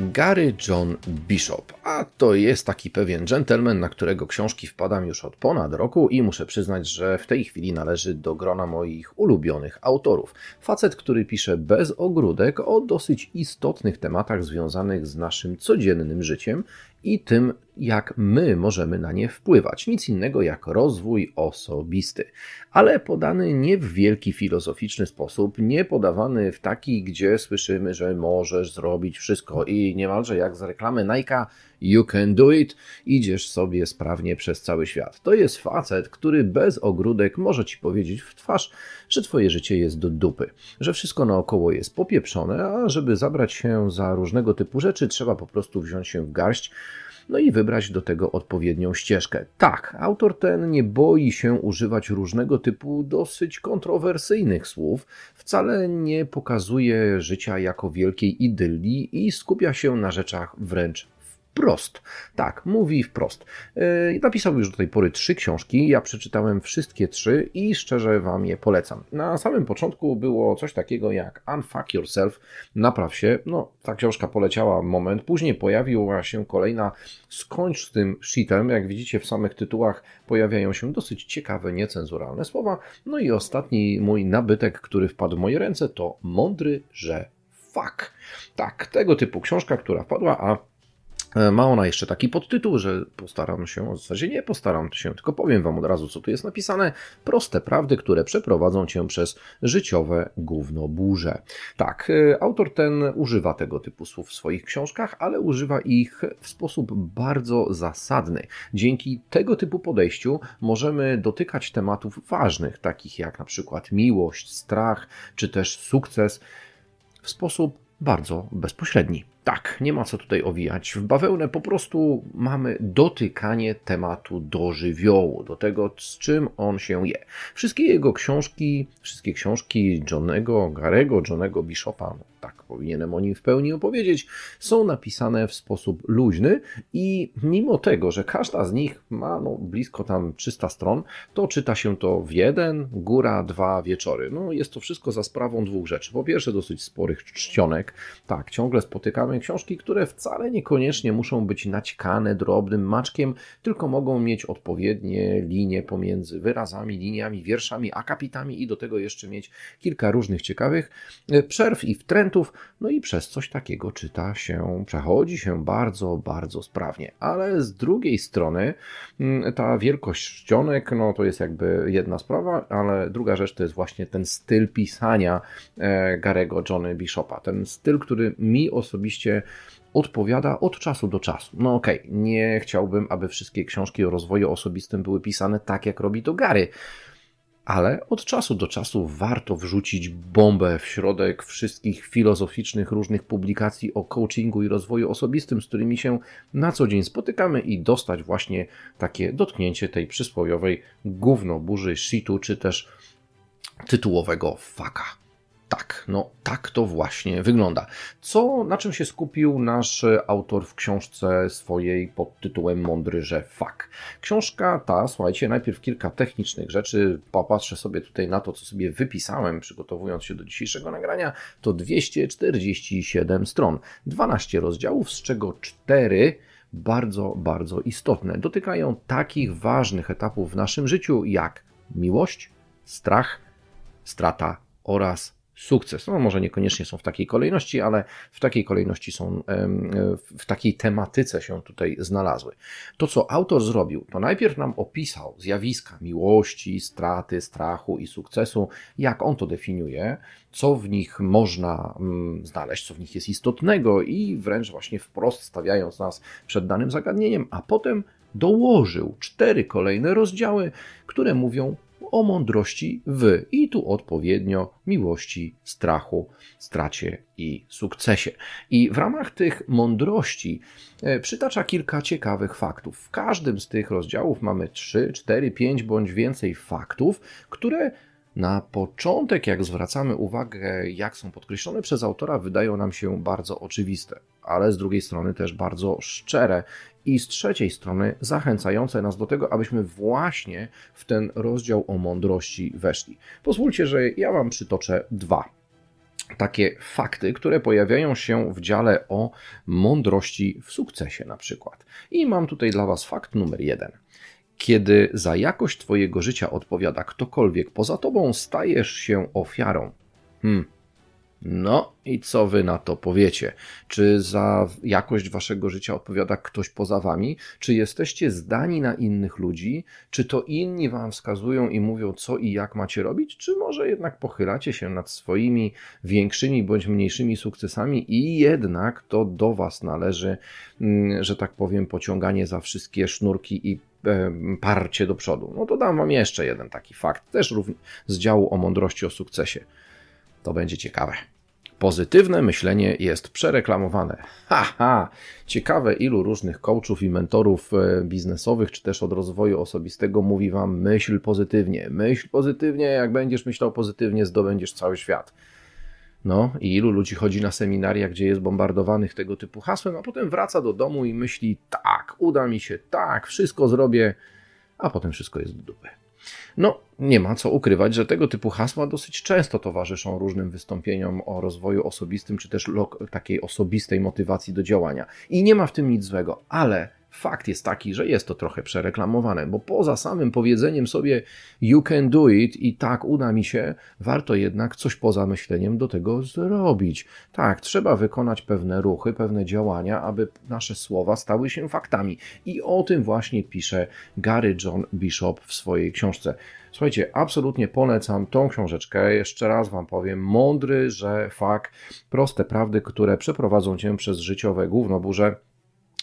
Gary John Bishop, a to jest taki pewien gentleman, na którego książki wpadam już od ponad roku i muszę przyznać, że w tej chwili należy do grona moich ulubionych autorów. Facet, który pisze bez ogródek o dosyć istotnych tematach związanych z naszym codziennym życiem i tym, jak my możemy na nie wpływać. Nic innego jak rozwój osobisty, ale podany nie w wielki filozoficzny sposób, nie podawany w taki, gdzie słyszymy, że możesz zrobić wszystko i niemalże jak z reklamy Nike, you can do it, idziesz sobie sprawnie przez cały świat. To jest facet, który bez ogródek może ci powiedzieć w twarz, że twoje życie jest do dupy, że wszystko naokoło jest popieprzone, a żeby zabrać się za różnego typu rzeczy, trzeba po prostu wziąć się w garść no i wybrać do tego odpowiednią ścieżkę. Tak, autor ten nie boi się używać różnego typu dosyć kontrowersyjnych słów, wcale nie pokazuje życia jako wielkiej idylii i skupia się na rzeczach wręcz wprost. Tak, mówi wprost. Yy, napisał już do tej pory trzy książki. Ja przeczytałem wszystkie trzy i szczerze Wam je polecam. Na samym początku było coś takiego jak Unfuck Yourself, napraw się. No, ta książka poleciała moment. Później pojawiła się kolejna Skończ z tym shitem. Jak widzicie w samych tytułach pojawiają się dosyć ciekawe, niecenzuralne słowa. No i ostatni mój nabytek, który wpadł w moje ręce to Mądry, że fuck. Tak, tego typu książka, która wpadła, a ma ona jeszcze taki podtytuł, że postaram się, w zasadzie nie postaram się, tylko powiem Wam od razu, co tu jest napisane. Proste prawdy, które przeprowadzą Cię przez życiowe gówno burze. Tak, e, autor ten używa tego typu słów w swoich książkach, ale używa ich w sposób bardzo zasadny. Dzięki tego typu podejściu możemy dotykać tematów ważnych, takich jak na przykład miłość, strach, czy też sukces w sposób bardzo bezpośredni. Tak, nie ma co tutaj owijać. W bawełnę po prostu mamy dotykanie tematu do żywiołu, do tego, z czym on się je. Wszystkie jego książki, wszystkie książki Johnego Garego, Johnego Bishopa, no tak powinienem o nim w pełni opowiedzieć, są napisane w sposób luźny i mimo tego, że każda z nich ma no, blisko tam 300 stron, to czyta się to w jeden, góra dwa wieczory. No jest to wszystko za sprawą dwóch rzeczy. Po pierwsze dosyć sporych czcionek. Tak, ciągle spotykamy książki, które wcale niekoniecznie muszą być naćkane drobnym maczkiem, tylko mogą mieć odpowiednie linie pomiędzy wyrazami, liniami, wierszami, akapitami i do tego jeszcze mieć kilka różnych ciekawych przerw i no i przez coś takiego czyta się, przechodzi się bardzo, bardzo sprawnie. Ale z drugiej strony mm, ta wielkość czcionek, no to jest jakby jedna sprawa, ale druga rzecz to jest właśnie ten styl pisania e, Garego Johnny Bishopa. Ten styl, który mi osobiście odpowiada od czasu do czasu. No okej, okay, nie chciałbym, aby wszystkie książki o rozwoju osobistym były pisane tak, jak robi to Gary ale od czasu do czasu warto wrzucić bombę w środek wszystkich filozoficznych różnych publikacji o coachingu i rozwoju osobistym, z którymi się na co dzień spotykamy i dostać właśnie takie dotknięcie tej przysłowiowej gówno burzy shitu, czy też tytułowego faka. Tak, no tak to właśnie wygląda. Co, na czym się skupił nasz autor w książce swojej pod tytułem Mądry, że fak. Książka ta, słuchajcie, najpierw kilka technicznych rzeczy, popatrzę sobie tutaj na to, co sobie wypisałem, przygotowując się do dzisiejszego nagrania, to 247 stron, 12 rozdziałów, z czego 4 bardzo, bardzo istotne. Dotykają takich ważnych etapów w naszym życiu jak miłość, strach, strata oraz sukces. No może niekoniecznie są w takiej kolejności, ale w takiej kolejności są, w takiej tematyce się tutaj znalazły. To, co autor zrobił, to najpierw nam opisał zjawiska miłości, straty, strachu i sukcesu, jak on to definiuje, co w nich można mm, znaleźć, co w nich jest istotnego i wręcz właśnie wprost stawiając nas przed danym zagadnieniem, a potem dołożył cztery kolejne rozdziały, które mówią o mądrości w i tu odpowiednio miłości, strachu, stracie i sukcesie. I w ramach tych mądrości e, przytacza kilka ciekawych faktów. W każdym z tych rozdziałów mamy 3, 4, 5 bądź więcej faktów, które na początek, jak zwracamy uwagę, jak są podkreślone przez autora, wydają nam się bardzo oczywiste, ale z drugiej strony też bardzo szczere i z trzeciej strony zachęcające nas do tego, abyśmy właśnie w ten rozdział o mądrości weszli. Pozwólcie, że ja Wam przytoczę dwa takie fakty, które pojawiają się w dziale o mądrości w sukcesie na przykład. I mam tutaj dla Was fakt numer jeden. Kiedy za jakość Twojego życia odpowiada ktokolwiek poza Tobą, stajesz się ofiarą. Hmm, no i co wy na to powiecie? Czy za jakość waszego życia odpowiada ktoś poza wami? Czy jesteście zdani na innych ludzi? Czy to inni wam wskazują i mówią, co i jak macie robić? Czy może jednak pochylacie się nad swoimi większymi bądź mniejszymi sukcesami i jednak to do was należy, mm, że tak powiem, pociąganie za wszystkie sznurki i parcie do przodu? No to dam wam jeszcze jeden taki fakt, też z działu o mądrości o sukcesie. To będzie ciekawe. Pozytywne myślenie jest przereklamowane. Haha! Ha. Ciekawe, ilu różnych coachów i mentorów e, biznesowych, czy też od rozwoju osobistego mówi wam myśl pozytywnie. Myśl pozytywnie, jak będziesz myślał pozytywnie, zdobędziesz cały świat. No i ilu ludzi chodzi na seminaria, gdzie jest bombardowanych tego typu hasłem, a potem wraca do domu i myśli, tak, uda mi się, tak, wszystko zrobię, a potem wszystko jest do dupy. No, nie ma co ukrywać, że tego typu hasła dosyć często towarzyszą różnym wystąpieniom o rozwoju osobistym, czy też takiej osobistej motywacji do działania. I nie ma w tym nic złego, ale Fakt jest taki, że jest to trochę przereklamowane, bo poza samym powiedzeniem sobie you can do it i tak uda mi się, warto jednak coś poza myśleniem do tego zrobić. Tak, trzeba wykonać pewne ruchy, pewne działania, aby nasze słowa stały się faktami. I o tym właśnie pisze Gary John Bishop w swojej książce. Słuchajcie, absolutnie polecam tą książeczkę. Jeszcze raz Wam powiem, mądry, że fakt, proste prawdy, które przeprowadzą Cię przez życiowe gównoburze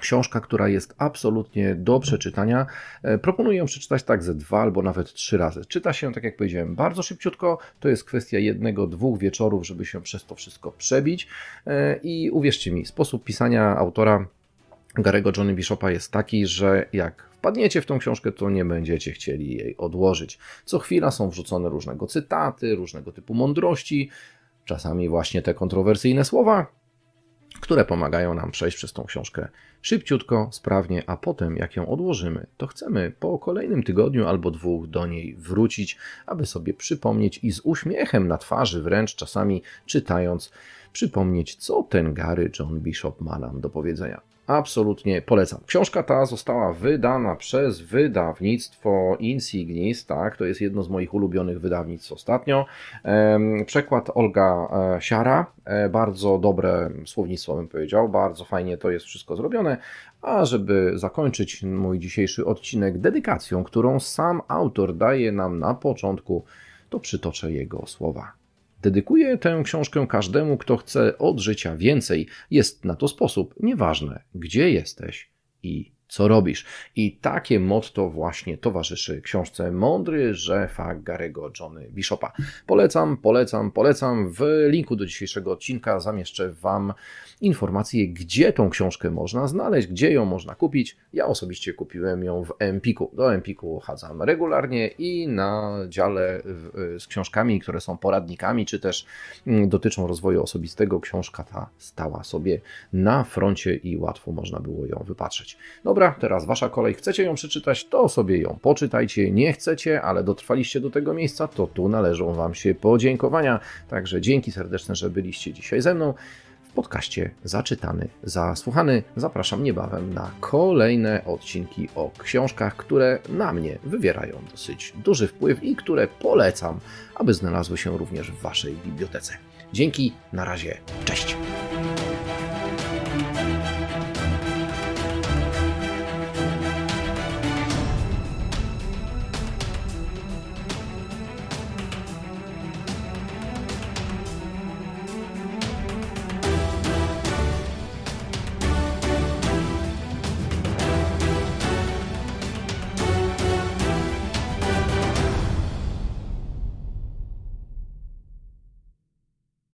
Książka, która jest absolutnie do przeczytania. E, proponuję ją przeczytać tak ze dwa albo nawet trzy razy. Czyta się, tak jak powiedziałem, bardzo szybciutko. To jest kwestia jednego, dwóch wieczorów, żeby się przez to wszystko przebić. E, I uwierzcie mi, sposób pisania autora Garego Johnny Bishopa jest taki, że jak wpadniecie w tą książkę, to nie będziecie chcieli jej odłożyć. Co chwila są wrzucone różnego cytaty, różnego typu mądrości, czasami właśnie te kontrowersyjne słowa, które pomagają nam przejść przez tą książkę szybciutko, sprawnie, a potem jak ją odłożymy, to chcemy po kolejnym tygodniu albo dwóch do niej wrócić, aby sobie przypomnieć i z uśmiechem na twarzy, wręcz czasami czytając, przypomnieć, co ten Gary John Bishop ma nam do powiedzenia. Absolutnie polecam. Książka ta została wydana przez wydawnictwo Insignis, tak, to jest jedno z moich ulubionych wydawnictw ostatnio. Przekład Olga e, Siara, e, bardzo dobre słownictwo bym powiedział, bardzo fajnie to jest wszystko zrobione. A żeby zakończyć mój dzisiejszy odcinek dedykacją, którą sam autor daje nam na początku, to przytoczę jego słowa. Dedykuję tę książkę każdemu, kto chce od życia więcej. Jest na to sposób, nieważne gdzie jesteś i co robisz. I takie motto właśnie towarzyszy książce Mądry Żefa Garego Johnny Bishopa. Polecam, polecam, polecam. W linku do dzisiejszego odcinka zamieszczę Wam informacje, gdzie tą książkę można znaleźć, gdzie ją można kupić. Ja osobiście kupiłem ją w Empiku. Do Empiku chadzam regularnie i na dziale z książkami, które są poradnikami, czy też mm, dotyczą rozwoju osobistego, książka ta stała sobie na froncie i łatwo można było ją wypatrzeć. Dobra, teraz Wasza kolej. Chcecie ją przeczytać, to sobie ją poczytajcie. Nie chcecie, ale dotrwaliście do tego miejsca, to tu należą Wam się podziękowania. Także dzięki serdeczne, że byliście dzisiaj ze mną w podcaście Zaczytany, Zasłuchany. Zapraszam niebawem na kolejne odcinki o książkach, które na mnie wywierają dosyć duży wpływ i które polecam, aby znalazły się również w Waszej bibliotece. Dzięki, na razie, cześć!